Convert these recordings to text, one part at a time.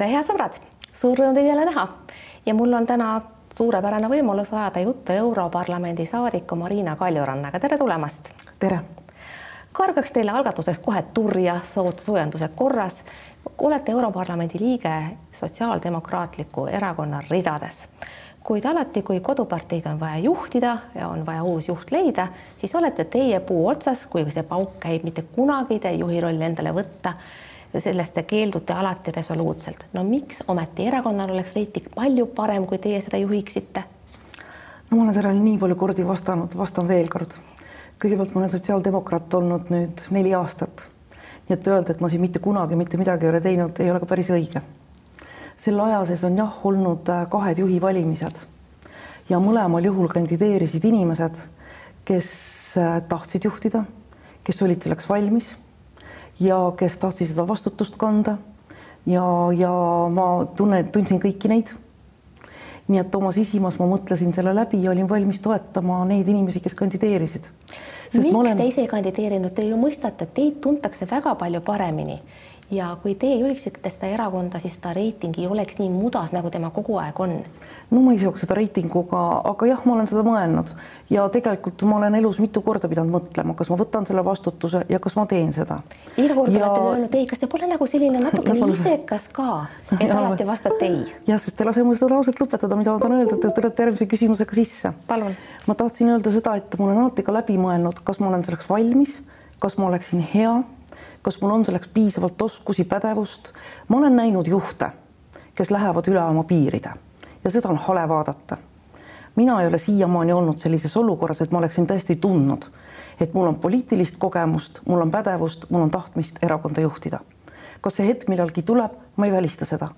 tere, head sõbrad, suur rõõm teid jälle näha ja mul on täna suurepärane võimalus ajada juttu Europarlamendi saadiku Marina Kaljurannaga, tere tulemast. tere. kargaks teile algatuseks kohe turja soojenduse korras. olete Europarlamendi liige Sotsiaaldemokraatliku Erakonna ridades kuid alati, kui koduparteid on vaja juhtida ja on vaja uus juht leida, siis olete teie puu otsas, kui see pauk käib, mitte kunagi te juhi rolli endale võtta sellest te keeldute alati resoluutselt. no miks ometi erakonnal oleks reiting palju parem, kui teie seda juhiksite? no ma olen sellele nii palju kordi vastanud, vastan veel kord. kõigepealt ma olen sotsiaaldemokraat olnud nüüd neli aastat. nii et öelda, et ma siin mitte kunagi mitte midagi ei ole teinud, ei ole ka päris õige. selle aja sees on jah olnud äh, kahed juhi valimised ja mõlemal juhul kandideerisid inimesed, kes äh, tahtsid juhtida, kes olid selleks valmis ja kes tahtsid seda vastutust kanda. ja, ja ma tunnen, tundsin kõiki neid. nii et oma sisimas ma mõtlesin selle läbi ja olin valmis toetama neid inimesi, kes kandideerisid. miks olen... te ise ei kandideerinud, te ju mõistate, teid tuntakse väga palju paremini ja kui teie juhiksite seda erakonda, siis ta reiting ei oleks nii mudas, nagu tema kogu aeg on. no ma ei seoks seda reitinguga, aga jah, ma olen seda mõelnud ja tegelikult ma olen elus mitu korda pidanud mõtlema, kas ma võtan selle vastutuse ja kas ma teen seda. iga kord ja... olete öelnud ei, kas see pole nagu selline natukene isekas ka, et ja, alati vastate ei? jah, sest te lase mul seda lauset lõpetada, mida ma tahan öelda, te tulete järgmise küsimusega sisse. palun. ma tahtsin öelda seda, et ma olen alati ka läbi mõelnud, kas ma olen selleks valmis, kas ma oleksin hea kas mul on selleks piisavalt oskusi, pädevust. ma olen näinud juhte, kes lähevad üle oma piiride ja seda on hale vaadata. mina ei ole siiamaani olnud sellises olukorras, et ma oleksin tõesti tundnud, et mul on poliitilist kogemust, mul on pädevust, mul on tahtmist erakonda juhtida. kas see hetk millalgi tuleb, ma ei välista seda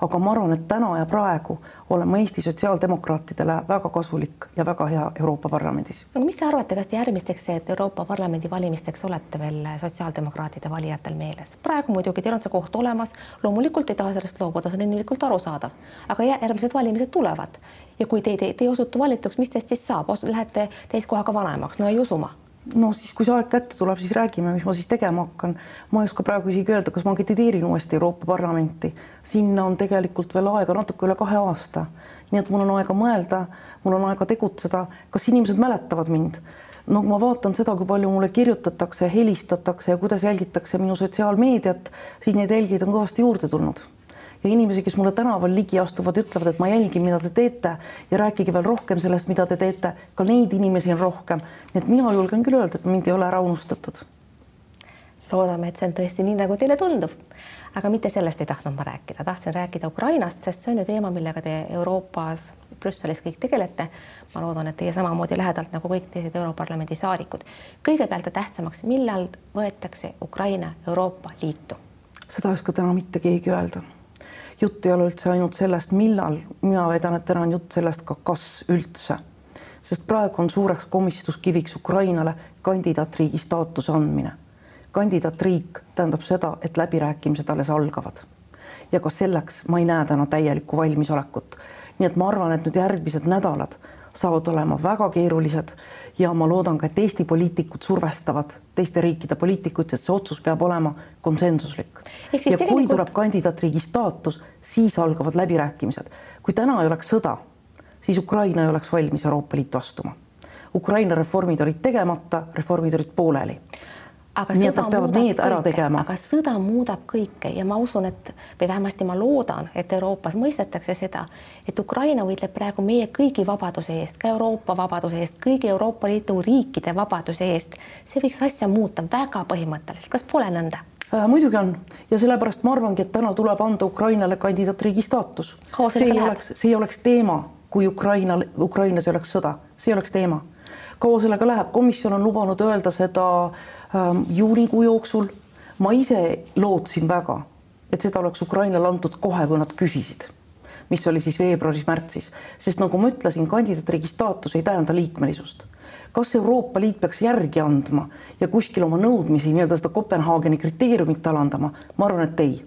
aga ma arvan, et täna ja praegu olen ma Eesti sotsiaaldemokraatidele väga kasulik ja väga hea Euroopa Parlamendis. aga mis te arvate, kas te järgmisteks Euroopa Parlamendi valimisteks olete veel sotsiaaldemokraatide valijatel meeles? praegu muidugi teil on see koht olemas, loomulikult ei taha sellest loobuda, see on inimlikult arusaadav, aga järgmised valimised tulevad. Ja kui teid ei, te ei osutu valituks, mis teist siis saab, lähete täiskohaga vanemaks, no ei usu ma no siis, kui see aeg kätte tuleb, siis räägime, mis ma siis tegema hakkan. ma ei oska praegu isegi öelda, kas ma kandideerin uuesti Euroopa Parlamenti. sinna on tegelikult veel aega natuke üle kahe aasta. nii et mul on aega mõelda, mul on aega tegutseda. kas inimesed mäletavad mind? no ma vaatan seda, kui palju mulle kirjutatakse, helistatakse ja kuidas jälgitakse minu sotsiaalmeediat, siis neid jälgijaid on kõvasti juurde tulnud ja inimesi, kes mulle tänaval ligi astuvad, ütlevad, et ma jälgin, mida te teete ja rääkige veel rohkem sellest, mida te teete. ka neid inimesi on rohkem. nii et mina julgen küll öelda, et mind ei ole ära unustatud. loodame, et see on tõesti nii, nagu teile tundub. aga mitte sellest ei tahtnud ma rääkida, tahtsin rääkida Ukrainast, sest see on ju teema, millega te Euroopas, Brüsselis kõik tegelete. ma loodan, et teie samamoodi lähedalt nagu kõik teised Europarlamendi saadikud. kõigepealt ja tähtsamaks, millal võetakse Ukraina Euroopa Liitu? seda ei oska täna mitte keegi öelda jutt ei ole üldse ainult sellest, millal, mina väidan, et täna on jutt sellest ka, kas üldse. sest praegu on suureks komistuskiviks Ukrainale kandidaatriigi staatuse andmine. kandidaatriik tähendab seda, et läbirääkimised alles algavad. ja ka selleks ma ei näe täna täielikku valmisolekut. nii et ma arvan, et nüüd järgmised nädalad saavad olema väga keerulised ja ma loodan ka, et Eesti poliitikud survestavad teiste riikide poliitikuid, sest see otsus peab olema konsensuslik. ja kui tegelikult... tuleb kandidaatriigi staatus, siis algavad läbirääkimised. kui täna ei oleks sõda, siis Ukraina ei oleks valmis Euroopa Liitu astuma. Ukraina reformid olid tegemata, reformid olid pooleli aga nii et nad peavad need ära kõike, tegema. aga sõda muudab kõike ja ma usun, et või vähemasti ma loodan, et Euroopas mõistetakse seda, et Ukraina võitleb praegu meie kõigi vabaduse eest, ka Euroopa vabaduse eest, kõigi Euroopa Liidu riikide vabaduse eest. see võiks asja muuta väga põhimõtteliselt, kas pole nõnda? Äh, muidugi on ja sellepärast ma arvangi, et täna tuleb anda Ukrainale kandidaatriigi staatus. see ei oleks, see ei oleks teema, kui Ukrainal, Ukrainas ei oleks sõda, see ei oleks teema. kaua sellega läheb, komisjon on lubanud öelda seda äh, juunikuu jooksul. ma ise lootsin väga, et seda oleks Ukrainale antud kohe, kui nad küsisid, mis oli siis veebruaris-märtsis, sest nagu ma ütlesin, kandidaatriigi staatus ei tähenda liikmelisust kas Euroopa Liit peaks järgi andma ja kuskil oma nõudmisi nii-öelda seda Kopenhaageni kriteeriumit alandama, ma arvan, et ei.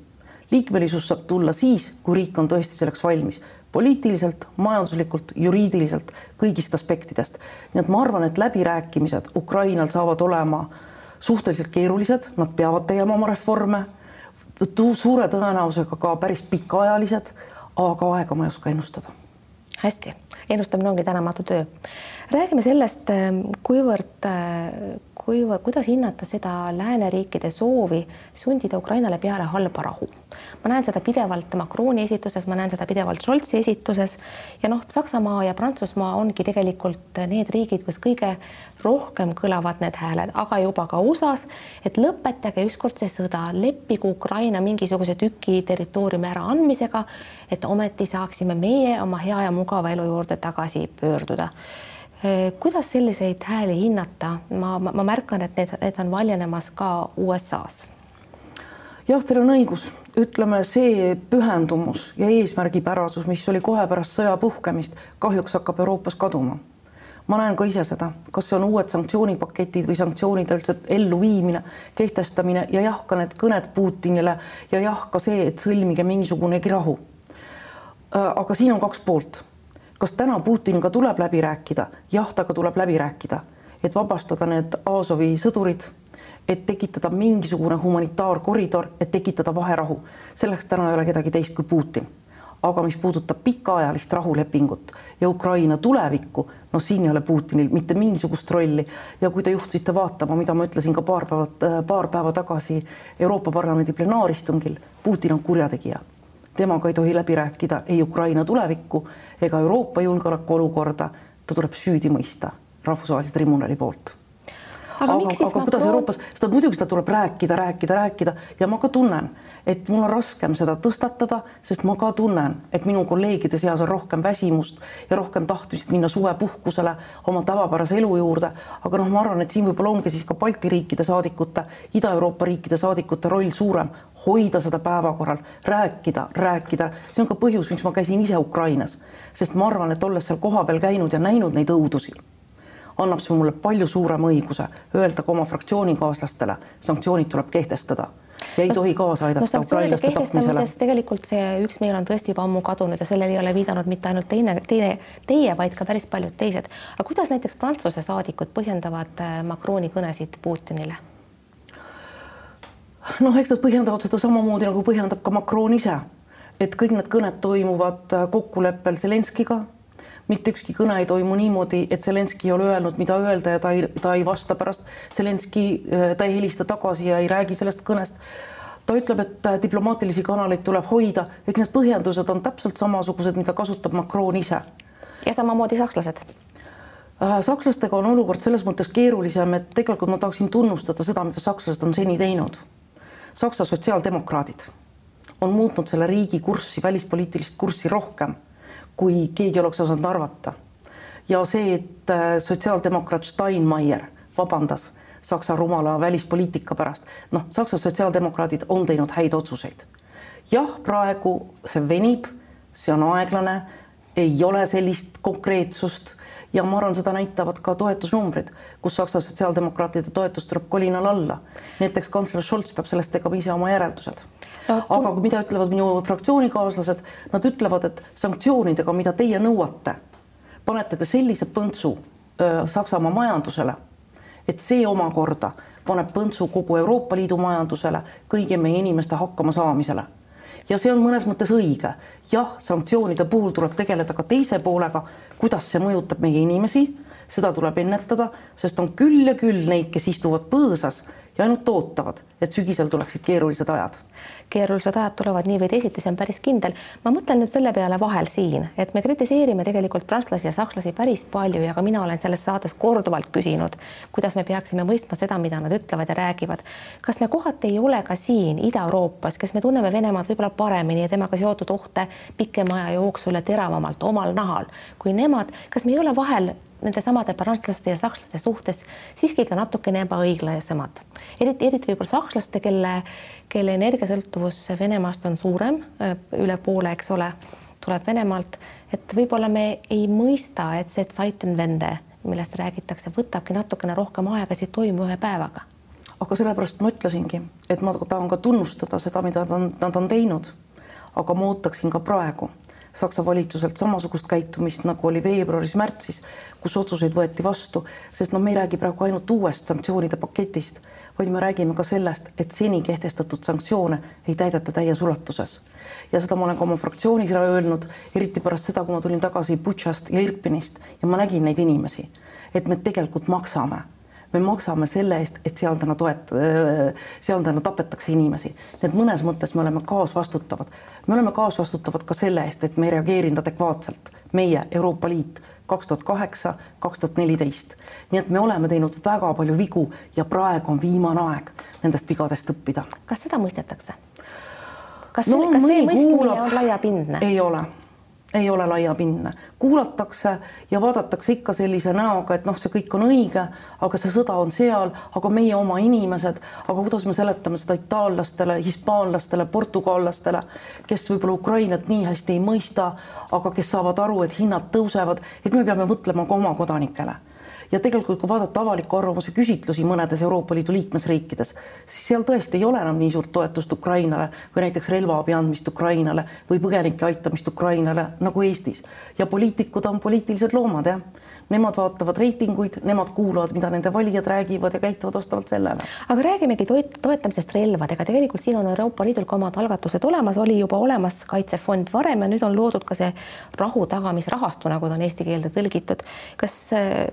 liikmelisus saab tulla siis, kui riik on tõesti selleks valmis, poliitiliselt, majanduslikult, juriidiliselt, kõigist aspektidest. nii et ma arvan, et läbirääkimised Ukrainal saavad olema äh, suhteliselt keerulised, nad peavad tegema oma reforme. suure tõenäosusega ka päris pikaajalised, aga aega ma ei oska ennustada. hästi, ennustamine ongi tänamatu töö. räägime sellest, kuivõrd kuivõrd, kuidas hinnata seda lääneriikide soovi sundida Ukrainale peale halba rahu? ma näen seda pidevalt Macroni esituses, ma näen seda pidevalt Scholzi esituses ja noh, Saksamaa ja Prantsusmaa ongi tegelikult need riigid, kus kõige rohkem kõlavad need hääled, aga juba ka USA-s, et lõpetage ükskord see sõda, leppige Ukraina mingisuguse tüki territooriumi äraandmisega, et ometi saaksime meie oma hea ja mugava elu juurde tagasi pöörduda kuidas selliseid hääli hinnata, ma, ma, ma märkan, et need, need on valjenemas ka USA-s. jah, teil on õigus, ütleme see pühendumus ja eesmärgipärasus, mis oli kohe pärast sõja puhkemist, kahjuks hakkab Euroopas kaduma. ma näen ka ise seda, kas see on uued sanktsioonipaketid või sanktsioonide üldse elluviimine, kehtestamine ja jah, ka need kõned Putinile ja jah, ka see, et sõlmige mingisugunegi rahu. Äh, aga siin on kaks poolt kas täna Putiniga tuleb läbi rääkida? jah, temaga tuleb läbi rääkida, et vabastada need Azovi sõdurid, et tekitada mingisugune humanitaarkoridor, et tekitada vaherahu. selleks täna ei ole kedagi teist kui Putin. aga mis puudutab pikaajalist rahulepingut ja Ukraina tulevikku, no siin ei ole Putinil mitte mingisugust rolli ja kui te juhtisite vaatama, mida ma ütlesin ka paar päeva, paar päeva tagasi Euroopa Parlamendi plenaaristungil, Putin on kurjategija temaga ei tohi läbi rääkida ei Ukraina tulevikku ega Euroopa julgeolekuolukorda, ta tuleb süüdi mõista rahvusvahelise tribunali poolt. aga, aga, aga kuidas Euroopas, seda muidugi seda tuleb rääkida, rääkida, rääkida ja ma ka tunnen et mul on raskem seda tõstatada, sest ma ka tunnen, et minu kolleegide seas on rohkem väsimust ja rohkem tahtmist minna suvepuhkusele oma tavapärase elu juurde. aga noh, ma arvan, et siin võib-olla ongi siis ka Balti riikide saadikute, Ida-Euroopa riikide saadikute roll suurem, hoida seda päevakorral, rääkida, rääkida. see on ka põhjus, miks ma käisin ise Ukrainas, sest ma arvan, et olles seal kohapeal käinud ja näinud neid õudusi annab see mulle palju suurema õiguse öelda ka oma fraktsioonikaaslastele, sanktsioonid tuleb kehtestada ja ei no, tohi kaasa aidata no, ukrainlaste tapmisele. tegelikult see üksmeel on tõesti juba ammu kadunud ja sellele ei ole viidanud mitte ainult teine, teine, teie, vaid ka päris paljud teised. aga kuidas näiteks Prantsuse saadikud põhjendavad äh, Macroni kõnesid Putinile? noh, eks nad põhjendavad seda samamoodi nagu põhjendab ka Macron ise, et kõik need kõned toimuvad äh, kokkuleppel Zelenskiga mitte ükski kõne ei toimu niimoodi, et Zelenskõi ei ole öelnud, mida öelda ja ta ei, ta ei vasta pärast. Zelenskõi, äh, ta ei helista tagasi ja ei räägi sellest kõnest. ta ütleb, et äh, diplomaatilisi kanaleid tuleb hoida, eks need põhjendused on täpselt samasugused, mida kasutab Macron ise. ja samamoodi sakslased äh, sakslastega on olukord selles mõttes keerulisem, et tegelikult ma tahaksin tunnustada seda, mida sakslased on seni teinud. Saksa sotsiaaldemokraadid on muutnud selle riigi kurssi, välispoliitilist kurssi rohkem kui keegi oleks osanud arvata. ja see, et äh, sotsiaaldemokraat Steinmeier vabandas Saksa rumala välispoliitika pärast, noh, Saksa sotsiaaldemokraadid on teinud häid otsuseid. jah, praegu see venib, see on aeglane, ei ole sellist konkreetsust ja ma arvan, seda näitavad ka toetusnumbrid, kus Saksa sotsiaaldemokraatide toetus tuleb kolinal alla. näiteks kantsler Scholz peab sellest tegema ise oma järeldused. aga mida ütlevad minu fraktsioonikaaslased, nad ütlevad, et sanktsioonidega, mida teie nõuate, panete te sellise põntsu öö, Saksamaa majandusele, et see omakorda paneb põntsu kogu Euroopa Liidu majandusele, kõigi meie inimeste hakkamasaamisele ja see on mõnes mõttes õige. jah, sanktsioonide puhul tuleb tegeleda ka teise poolega, kuidas see mõjutab meie inimesi, seda tuleb ennetada, sest on küll ja küll neid, kes istuvad põõsas ja ainult ootavad, et sügisel tuleksid keerulised ajad. keerulised ajad tulevad nii või teisiti, see on päris kindel. ma mõtlen nüüd selle peale vahel siin, et me kritiseerime tegelikult prantslasi ja sakslasi päris palju ja ka mina olen selles saates korduvalt küsinud, kuidas me peaksime mõistma seda, mida nad ütlevad ja räägivad. kas me kohati ei ole ka siin Ida-Euroopas, kes me tunneme Venemaad võib-olla paremini ja temaga seotud ohte pikema aja jooksul ja teravamalt omal nahal kui nemad, kas me ei ole vahel nende samade prantslaste ja sakslaste suhtes siiski ka natukene ebaõiglasemad. eriti, eriti võib-olla sakslaste, kelle, kelle energiasõltuvus Venemaast on suurem, üle poole, eks ole, tuleb Venemaalt, et võib-olla me ei mõista, et see Zeitenwende, millest räägitakse, võtabki natukene rohkem aega, see ei toimu ühe päevaga. aga sellepärast ma ütlesingi, et ma tahan ka tunnustada seda, mida on, nad on teinud. aga ma ootaksin ka praegu Saksa valitsuselt samasugust käitumist, nagu oli veebruaris-märtsis, kus otsuseid võeti vastu, sest noh, me ei räägi praegu ainult uuest sanktsioonide paketist, vaid me räägime ka sellest, et seni kehtestatud sanktsioone ei täideta täies ulatuses. ja seda ma olen ka oma fraktsioonis öelnud, eriti pärast seda, kui ma tulin tagasi Butšast ja Irpinist ja ma nägin neid inimesi, et me tegelikult maksame me maksame selle eest, et seal täna toet-, seal täna tapetakse inimesi. nii et mõnes mõttes me oleme kaasvastutavad. me oleme kaasvastutavad ka selle eest, et me ei reageerinud adekvaatselt, meie Euroopa Liit kaks tuhat kaheksa, kaks tuhat neliteist. nii et me oleme teinud väga palju vigu ja praegu on viimane aeg nendest vigadest õppida. kas seda mõistetakse? kas, no, kas see mõistmine kuulab... on laiapindne? ei ole ei ole laiapindne, kuulatakse ja vaadatakse ikka sellise näoga, et noh, see kõik on õige, aga see sõda on seal, aga meie oma inimesed, aga kuidas me seletame seda itaallastele, hispaanlastele, portugallastele, kes võib-olla Ukrainat nii hästi ei mõista, aga kes saavad aru, et hinnad tõusevad, et me peame mõtlema ka oma kodanikele ja tegelikult, kui vaadata avaliku arvamuse küsitlusi mõnedes Euroopa Liidu liikmesriikides, siis seal tõesti ei ole enam nii suurt toetust Ukrainale või näiteks relvaabi andmist Ukrainale või põgenike aitamist Ukrainale nagu Eestis. ja poliitikud on poliitilised loomad, jah nemad vaatavad reitinguid, nemad kuulavad, mida nende valijad räägivad ja käituvad vastavalt sellele. aga räägimegi toit, toetamisest relvadega, tegelikult siin on Euroopa Liidul ka omad algatused olemas, oli juba olemas kaitsefond varem ja nüüd on loodud ka see rahu tagamisrahastu, nagu ta on eesti keelde tõlgitud. kas,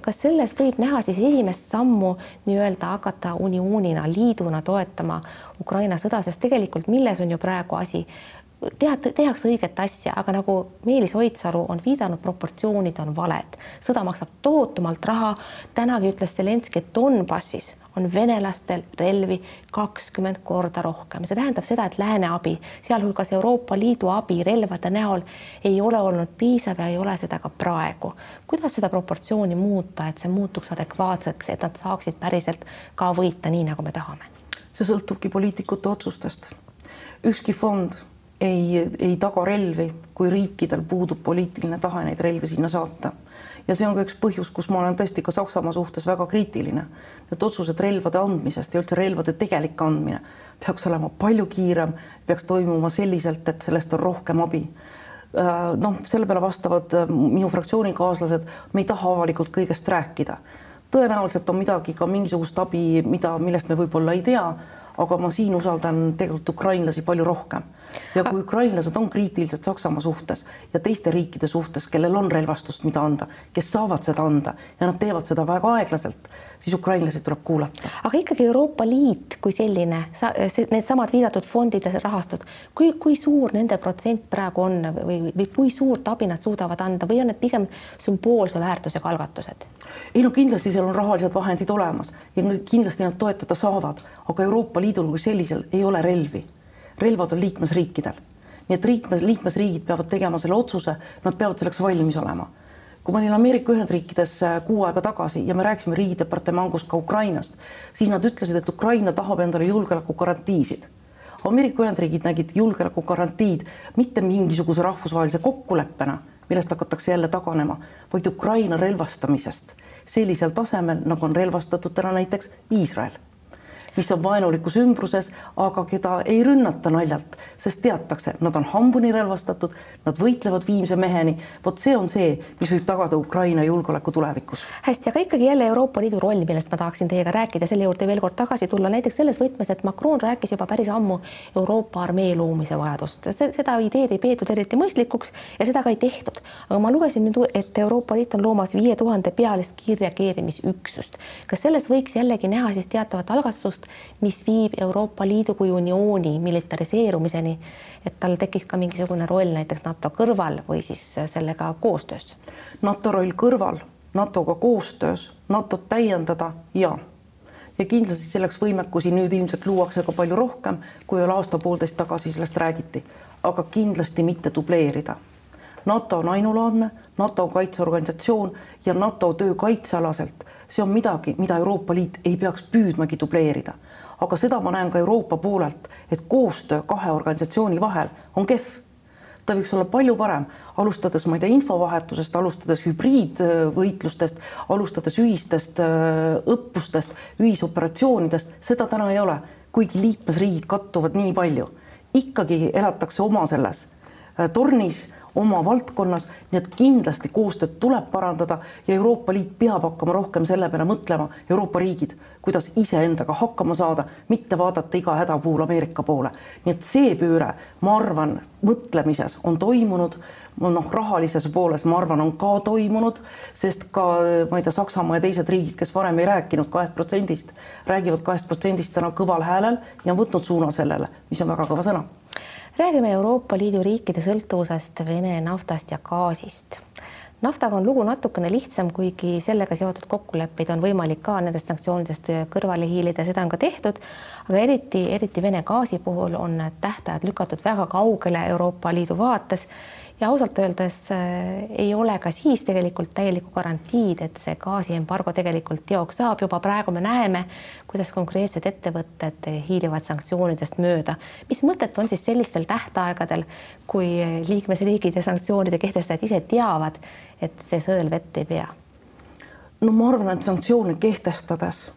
kas selles võib näha siis esimest sammu nii-öelda hakata unioonina, liiduna toetama Ukraina sõda, sest tegelikult milles on ju praegu asi? Teha, tehakse õiget asja, aga nagu Meelis Oidsalu on viidanud, proportsioonid on valed, sõda maksab tohutumalt raha. tänagi ütles Zelenskõi, et Donbassis on venelastel relvi kakskümmend korda rohkem, see tähendab seda, et lääne abi, sealhulgas Euroopa Liidu abi relvade näol ei ole olnud piisav ja ei ole seda ka praegu. kuidas seda proportsiooni muuta, et see muutuks adekvaatseks, et nad saaksid päriselt ka võita, nii nagu me tahame? see sõltubki poliitikute otsustest. ükski fond ei, ei taga relvi, kui riikidel puudub poliitiline tahe neid relvi sinna saata. ja see on ka üks põhjus, kus ma olen tõesti ka Saksamaa suhtes väga kriitiline. Need otsused relvade andmisest ja üldse relvade tegelik andmine peaks olema palju kiirem, peaks toimuma selliselt, et sellest on rohkem abi äh, noh, selle peale vastavad äh, minu fraktsioonikaaslased, me ei taha avalikult kõigest rääkida. tõenäoliselt on midagi ka mingisugust abi, mida, millest me võib-olla ei tea, aga ma siin usaldan tegelikult ukrainlasi palju rohkem. Ja kui ukrainlased on kriitilised Saksamaa suhtes ja teiste riikide suhtes, kellel on relvastust, mida anda, kes saavad seda anda ja nad teevad seda väga aeglaselt, siis ukrainlasi tuleb kuulata. aga ikkagi Euroopa Liit kui selline, needsamad viidatud fondid ja rahastud, kui, kui suur nende protsent praegu on või, või kui suurt abi nad suudavad anda või on need pigem sümboolse väärtusega algatused? ei no kindlasti seal on rahalised vahendid olemas ja kindlasti nad toetada saavad, aga Euroopa Liidul kui sellisel ei ole relvi. Relvad on liikmesriikidel, nii et liikmes, liikmesriigid peavad tegema selle otsuse, nad peavad selleks valmis olema. kui ma olin Ameerika Ühendriikides äh, kuu aega tagasi ja me rääkisime riigidepartamangust ka Ukrainast, siis nad ütlesid, et Ukraina tahab endale julgeolekugarantiisid. Ameerika Ühendriigid nägid julgeolekugarantiid mitte mingisuguse rahvusvahelise kokkuleppena, millest hakatakse jälle taganema, vaid Ukraina relvastamisest sellisel tasemel, nagu on relvastatud täna näiteks Iisrael mis on vaenulikus ümbruses, aga keda ei rünnata naljalt, sest teatakse, nad on hambuni relvastatud, nad võitlevad viimse meheni. vot see on see, mis võib tagada Ukraina julgeoleku tulevikus. hästi, aga ikkagi jälle Euroopa Liidu roll, millest ma tahaksin teiega rääkida, selle juurde veel kord tagasi tulla, näiteks selles võtmes, et Macron rääkis juba päris ammu Euroopa armee loomise vajadust, seda ideed ei peetud eriti mõistlikuks ja seda ka ei tehtud. aga ma lugesin nüüd, et Euroopa Liit on loomas viie tuhande pealist kiirreageerimisüksust. kas selles võiks jällegi näha siis teatavat algatust, mis viib Euroopa Liidu kui uniooni militariseerumiseni, et tal tekiks ka mingisugune roll näiteks NATO kõrval või siis sellega koostöös? NATO roll kõrval, NATO-ga koostöös, NATO-t täiendada ja ja kindlasti selleks võimekusi nüüd ilmselt luuakse ka palju rohkem, kui veel aasta-poolteist tagasi sellest räägiti, aga kindlasti mitte dubleerida. NATO on ainulaadne, NATO on kaitseorganisatsioon ja NATO töö kaitsealaselt see on midagi, mida Euroopa Liit ei peaks püüdmagi dubleerida. aga seda ma näen ka Euroopa poolelt, et koostöö kahe organisatsiooni vahel on kehv. ta võiks olla palju parem, alustades, ma ei tea, infovahetusest, alustades hübriidvõitlustest, alustades ühistest äh, õppustest, ühisoperatsioonidest, seda täna ei ole, kuigi liikmesriigid kattuvad nii palju. ikkagi elatakse oma selles äh, tornis oma valdkonnas, nii et kindlasti koostööd tuleb parandada ja Euroopa Liit peab hakkama rohkem selle peale mõtlema, Euroopa riigid, kuidas iseendaga hakkama saada, mitte vaadata iga häda puhul Ameerika poole. nii et see pööre, ma arvan, mõtlemises on toimunud noh, rahalises pooles ma arvan, on ka toimunud, sest ka ma ei tea, Saksamaa ja teised riigid, kes varem ei rääkinud kahest protsendist, räägivad kahest protsendist täna kõval häälel ja on võtnud suuna sellele, mis on väga kõva sõna. Räägime Euroopa Liidu riikide sõltuvusest Vene naftast ja gaasist. Naftaga on lugu natukene lihtsam, kuigi sellega seotud kokkuleppeid on võimalik ka nendest sanktsioonidest kõrvale hiilida, seda on ka tehtud, aga eriti, eriti Vene gaasi puhul on tähtajad lükatud väga kaugele Euroopa Liidu vaates ja ausalt öeldes äh, ei ole ka siis tegelikult täielikku garantiid, et see gaasiembargo tegelikult teoks saab, juba praegu me näeme, kuidas konkreetsed ettevõtted hiilivad sanktsioonidest mööda. mis mõtet on siis sellistel tähtaegadel, kui liikmesriigid ja sanktsioonide kehtestajad ise teavad, et see sõel vett ei pea? no ma arvan, et sanktsioone kehtestades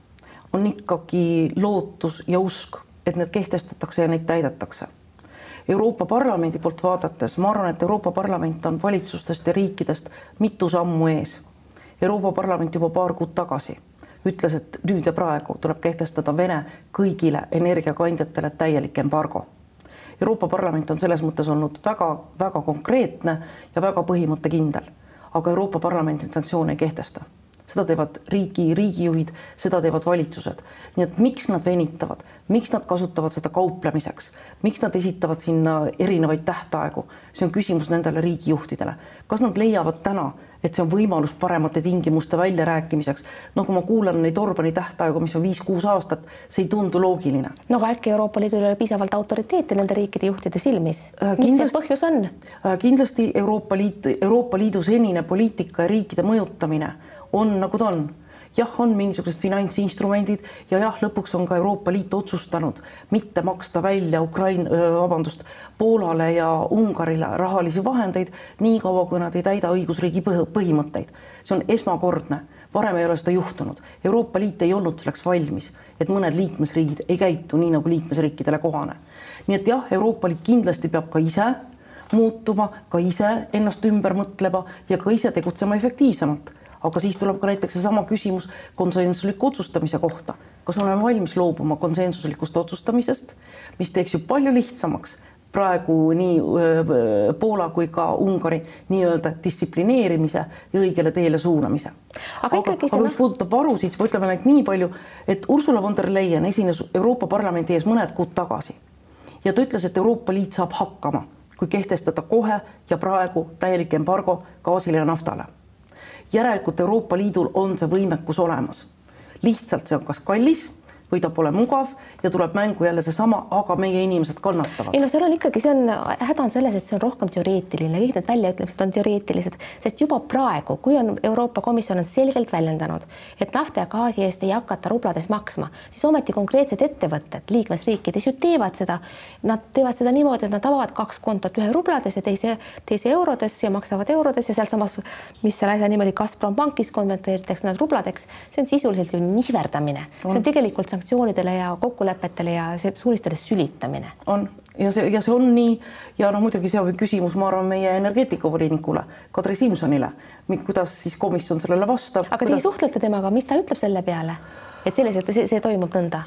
on ikkagi lootus ja usk, et need kehtestatakse ja neid täidetakse Euroopa Parlamendi poolt vaadates ma arvan, et Euroopa Parlament on valitsustest ja riikidest mitu sammu ees. Euroopa Parlament juba paar kuud tagasi ütles, et nüüd ja praegu tuleb kehtestada Vene kõigile energiakandjatele täielik embargo. Euroopa Parlament on selles mõttes olnud väga-väga konkreetne ja väga põhimõttekindel, aga Euroopa Parlament neid sanktsioone ei kehtesta seda teevad riigi, riigijuhid, seda teevad valitsused. nii et miks nad venitavad, miks nad kasutavad seda kauplemiseks, miks nad esitavad sinna erinevaid tähtaegu, see on küsimus nendele riigijuhtidele. kas nad leiavad täna, et see on võimalus paremate tingimuste väljarääkimiseks. no kui ma kuulan neid Orbani tähtaegu, mis on viis-kuus aastat, see ei tundu loogiline. no aga äkki Euroopa Liidul ei ole piisavalt autoriteeti nende riikide juhtide silmis äh,? mis see põhjus on äh,? kindlasti Euroopa Liit, Euroopa Liidu senine poliitika ja riikide mõjutamine on nagu ta on jah, on mingisugused finantsinstrumendid ja jah, lõpuks on ka Euroopa Liit otsustanud mitte maksta välja Ukraina, vabandust, Poolale ja Ungarile rahalisi vahendeid niikaua, kui nad ei täida õigusriigi põhimõtteid. see on esmakordne, varem ei ole seda juhtunud. Euroopa Liit ei olnud selleks valmis, et mõned liikmesriigid ei käitu nii, nagu liikmesriikidele kohane. nii et jah, Euroopa Liit kindlasti peab ka ise muutuma, ka ise ennast ümber mõtlema ja ka ise tegutsema efektiivsemalt aga siis tuleb ka näiteks seesama küsimus konsensusliku otsustamise kohta. kas oleme valmis loobuma konsensuslikust otsustamisest, mis teeks ju palju lihtsamaks praegu nii Poola kui ka Ungari nii-öelda distsiplineerimise ja õigele teele suunamise. aga, aga, aga mis puudutab varusid, siis ma ütlen ainult nii palju, et Ursula von der Leyen esines Euroopa Parlamendi ees mõned kuud tagasi ja ta ütles, et Euroopa Liit saab hakkama, kui kehtestada kohe ja praegu täielik embargo gaasile ja naftale järelikult Euroopa Liidul on see võimekus olemas. lihtsalt see on kas kallis või ta pole mugav ja tuleb mängu jälle seesama, aga meie inimesed kannatavad. ei no seal on ikkagi, see on, häda on selles, et see on rohkem teoreetiline, kõik need väljaütlemised on teoreetilised, sest juba praegu, kui on Euroopa Komisjon on selgelt väljendanud, et nafta ja gaasi eest ei hakata rublades maksma, siis ometi konkreetsed ettevõtted liikmesriikides ju teevad seda. Nad teevad seda niimoodi, et nad avavad kaks kontot, ühe rublades ja teise, teise eurodes ja maksavad eurodes ja sealsamas, mis selle asja nimi oli, Gazprom pankis konverteeritakse nad rubladeks. see on sisuliselt ju nihverdamine, see on tegelikult sanktsioonidele ja kokkulepetele ja suuristele sülitamine. on ja see ja see on nii ja noh, muidugi see on küsimus, ma arvan, meie energeetikavolinikule Kadri Simsonile, kuidas siis komisjon sellele vastab. aga teie kuidas... suhtlete temaga, mis ta ütleb selle peale? et selliselt see, see toimub nõnda?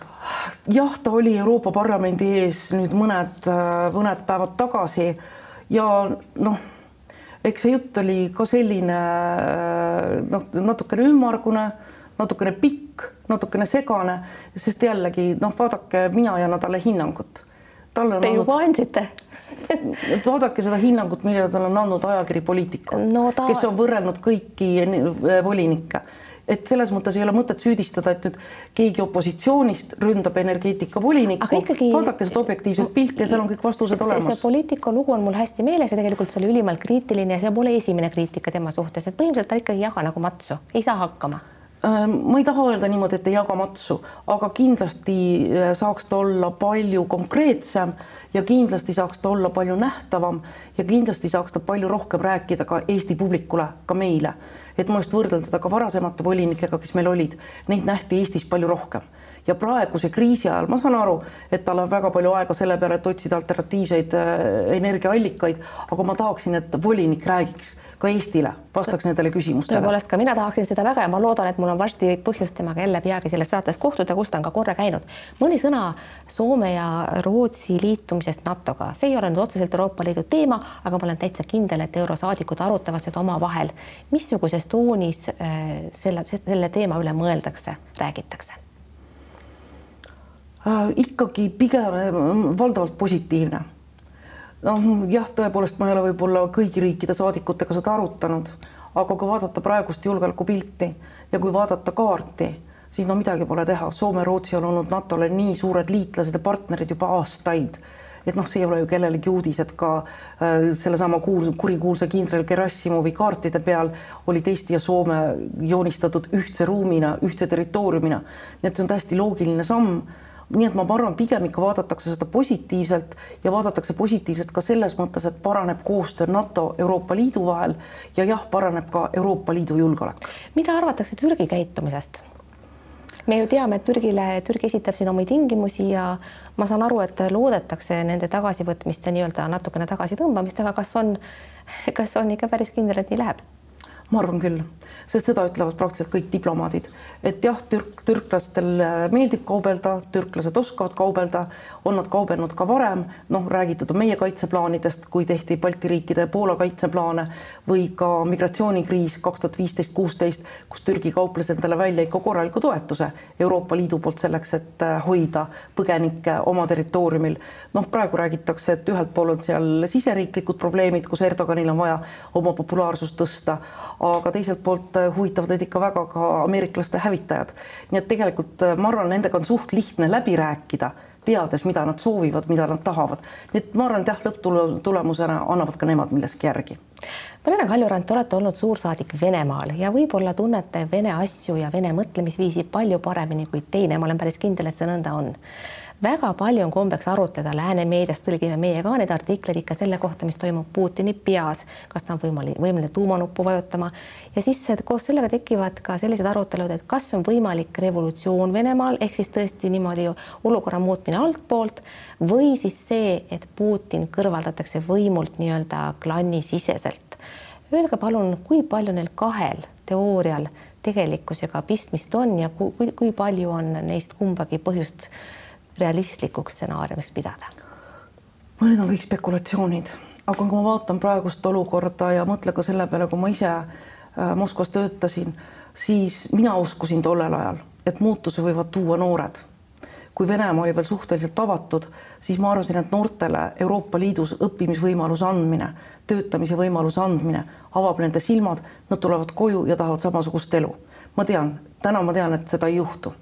jah, ta oli Euroopa Parlamendi ees nüüd mõned, mõned päevad tagasi ja noh, eks see jutt oli ka selline noh, natukene ümmargune natukene pikk, natukene segane, sest jällegi noh, vaadake, mina ei anna talle hinnangut. Te andnud, juba andsite. Vaadake seda hinnangut, mille talle on andnud ajakiri Poliitika no, ta... kes on võrrelnud kõiki volinikke. Et selles mõttes ei ole mõtet süüdistada, et nüüd keegi opositsioonist ründab energeetikavolinikku ikkagi.... vaadake seda objektiivset pilti ja seal on kõik vastused see, olemas. see poliitiku lugu on mul hästi meeles ja tegelikult see oli ülimalt kriitiline ja see pole esimene kriitika tema suhtes, et põhimõtteliselt ta ikkagi ei jaga nagu matsu, ei saa hakkama. Äh, ma ei taha öelda niimoodi, et ei jaga matsu, aga kindlasti äh, saaks ta olla palju konkreetsem ja kindlasti saaks ta olla palju nähtavam ja kindlasti saaks ta palju rohkem rääkida ka Eesti publikule, ka meile. et ma just võrdlen teda ka varasemate volinikega, kes meil olid, neid nähti Eestis palju rohkem ja praeguse kriisi ajal ma saan aru, et tal on väga palju aega selle peale, et otsida alternatiivseid äh, energiaallikaid, aga ma tahaksin, et volinik räägiks ka Eestile, vastaks nendele küsimustele. tõepoolest, ka mina tahaksin seda väga ja ma loodan, et mul on varsti põhjust temaga jälle peagi selles saates kohtuda, kus ta on ka korra käinud. mõni sõna Soome ja Rootsi liitumisest NATO-ga, see ei ole nüüd otseselt Euroopa Liidu teema, aga ma olen täitsa kindel, et eurosaadikud arutavad seda omavahel. missuguses toonis äh, selle, selle teema üle mõeldakse, räägitakse? Äh, ikkagi pigem äh, valdavalt positiivne noh, jah, tõepoolest ma ei ole võib-olla kõigi riikide saadikutega seda arutanud, aga kui vaadata praegust julgeolekupilti ja kui vaadata kaarti, siis no midagi pole teha, Soome, Rootsi on olnud NATO-le nii suured liitlased ja partnerid juba aastaid et noh, see ei ole ju kellelegi uudis, et ka äh, sellesama kuul-, kurikuulsa kindral Gerassimovi kaartide peal olid Eesti ja Soome joonistatud ühtse ruumina, ühtse territooriumina. nii et see on täiesti loogiline samm nii et ma arvan, pigem ikka vaadatakse seda positiivselt ja vaadatakse positiivselt ka selles mõttes, et paraneb koostöö NATO, Euroopa Liidu vahel ja jah, paraneb ka Euroopa Liidu julgeolek. mida arvatakse Türgi käitumisest? me ju teame, et Türgile, Türgi esitab siin omi tingimusi ja ma saan aru, et loodetakse nende tagasivõtmist ja nii-öelda natukene tagasitõmbamist, aga kas on, kas on ikka päris kindel, et nii läheb? Ma arvan küll. Sest seda ütlevad praktiliselt kõik diplomaadid, et jah, türk, türklastel meeldib kaubelda, türklased oskavad kaubelda, on nad kaubelnud ka varem, noh, räägitud on meie kaitseplaanidest, kui tehti Balti riikide ja Poola kaitseplaane või ka migratsioonikriis kaks tuhat viisteist, kuusteist, kus Türgi kauples endale välja ikka korraliku toetuse Euroopa Liidu poolt selleks, et äh, hoida põgenikke oma territooriumil. noh, praegu räägitakse, et ühelt pool on seal siseriiklikud probleemid, kus Erdoganil on vaja oma populaarsust tõsta, aga teiselt poolt äh, huvitavad neid ikka väga ka ameeriklaste hävitajad. nii et tegelikult äh, ma arvan, nendega on suht lihtne läbi rääkida, teades, mida nad soovivad, mida nad tahavad. nii et ma arvan, et jah, lõpptulemusena annavad ka nemad milleski järgi. Marina Kaljurand, te olete olnud suursaadik Venemaal ja võib-olla tunnete Vene asju ja Vene mõtlemisviisi palju paremini kui teine, ma olen päris kindel, et see nõnda on väga palju on kombeks arutleda lääne meedias, tõlgime meie ka neid artikleid ikka selle kohta, mis toimub Putini peas, kas ta on võimalik, võimeline tuumanuppu vajutama ja siis koos sellega tekivad ka sellised arutelud, et kas on võimalik revolutsioon Venemaal ehk siis tõesti niimoodi olukorra muutmine altpoolt või siis see, et Putin kõrvaldatakse võimult nii-öelda klannisiseselt. Öelge palun, kui palju neil kahel teoorial tegelikkusega pistmist on ja kui, kui palju on neist kumbagi põhjust realistlikuks stsenaariumiks pidada? no need on kõik spekulatsioonid, aga kui ma vaatan praegust olukorda ja mõtlen ka selle peale, kui ma ise äh, Moskvas töötasin, siis mina uskusin tollel ajal, et muutuse võivad tuua noored. kui Venemaa oli veel suhteliselt avatud, siis ma arvasin, et noortele Euroopa Liidus õppimisvõimaluse andmine, töötamise võimaluse andmine avab nende silmad, nad tulevad koju ja tahavad samasugust elu. ma tean, täna ma tean, et seda ei juhtu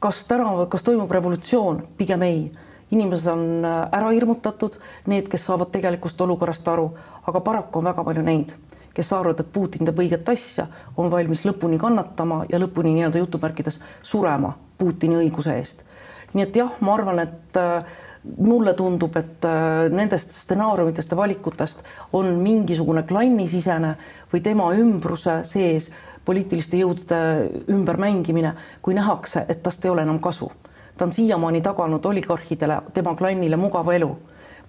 kas täna, kas toimub revolutsioon? pigem ei. inimesed on äh, ära hirmutatud, need, kes saavad tegelikust olukorrast aru, aga paraku on väga palju neid, kes arvavad, et Putin teeb õiget asja, on valmis lõpuni kannatama ja lõpuni nii-öelda jutumärkides surema Putini õiguse eest. nii et jah, ma arvan, et äh, mulle tundub, et äh, nendest stsenaariumitest ja valikutest on mingisugune klannisisene või tema ümbruse sees poliitiliste jõudude ümbermängimine, kui nähakse, et tast ei ole enam kasu. ta on siiamaani taganud oligarhidele, tema klannile mugava elu,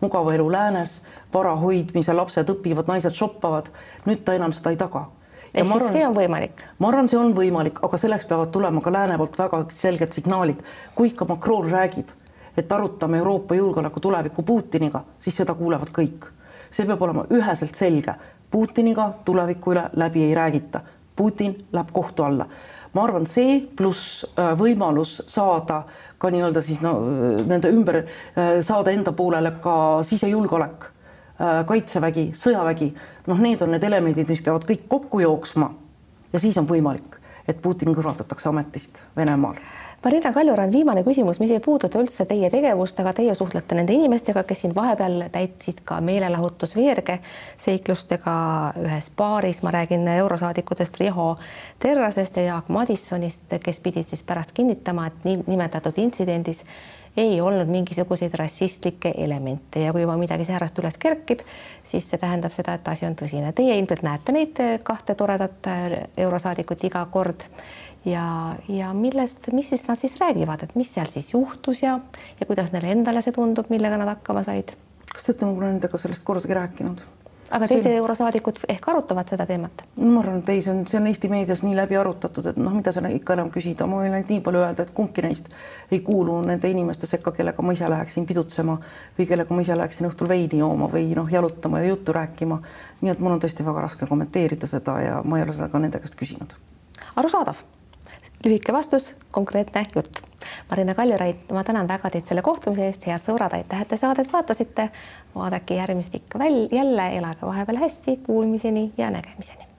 mugava elu läänes, vara hoidmise, lapsed õpivad, naised shoppavad. nüüd ta enam seda ei taga. ehk siis arvan, see on võimalik? ma arvan, see on võimalik, aga selleks peavad tulema ka lääne poolt väga selged signaalid. kui ikka Macron räägib, et arutame Euroopa julgeoleku tulevikku Putiniga, siis seda kuulevad kõik. see peab olema üheselt selge. Putiniga tuleviku üle läbi ei räägita Putin läheb kohtu alla. ma arvan, see pluss äh, võimalus saada ka nii-öelda siis no nende ümber äh, saada enda poolele ka sisejulgeolek, äh, kaitsevägi, sõjavägi, noh, need on need elemendid, mis peavad kõik kokku jooksma. ja siis on võimalik, et Putin kõrvaldatakse ametist Venemaal Marina Kaljurand, viimane küsimus, mis ei puuduta üldse teie tegevust, aga teie suhtlete nende inimestega, kes siin vahepeal täitsid ka meelelahutusveerge seiklustega ühes baaris, ma räägin eurosaadikutest Riho Terrasest ja Jaak Madissonist, kes pidid siis pärast kinnitama, et nii nimetatud intsidendis ei olnud mingisuguseid rassistlikke elemente. Ja kui juba midagi säärast üles kerkib, siis see tähendab seda, et asi on tõsine. Teie ilmselt näete neid kahte toredat eurosaadikut iga kord ja, ja millest, mis siis nad siis räägivad, et mis seal siis juhtus ja, ja kuidas neile endale see tundub, millega nad hakkama said? kas te olete nagu nendega sellest kordagi rääkinud? aga teised see... eurosaadikud ehk arutavad seda teemat? ma arvan, et ei, see on, see on Eesti meedias nii läbi arutatud, et noh, mida sa ikka enam küsida, ma võin ainult nii palju öelda, et kumbki neist ei kuulu nende inimeste sekka, kellega ma ise läheksin pidutsema või kellega ma ise läheksin õhtul veini jooma või noh, jalutama ja juttu rääkima. nii et mul on tõesti väga raske kommenteerida seda ja ma ei ole seda ka nende käest küsinud. arusaadav lühike vastus, konkreetne jutt. Marina Kaljuraid, ma tänan väga teid selle kohtumise eest, head sõbrad, aitäh, et te saadet vaatasite. vaadake järgmist ikka veel jälle, elage vahepeal hästi, kuulmiseni ja nägemiseni.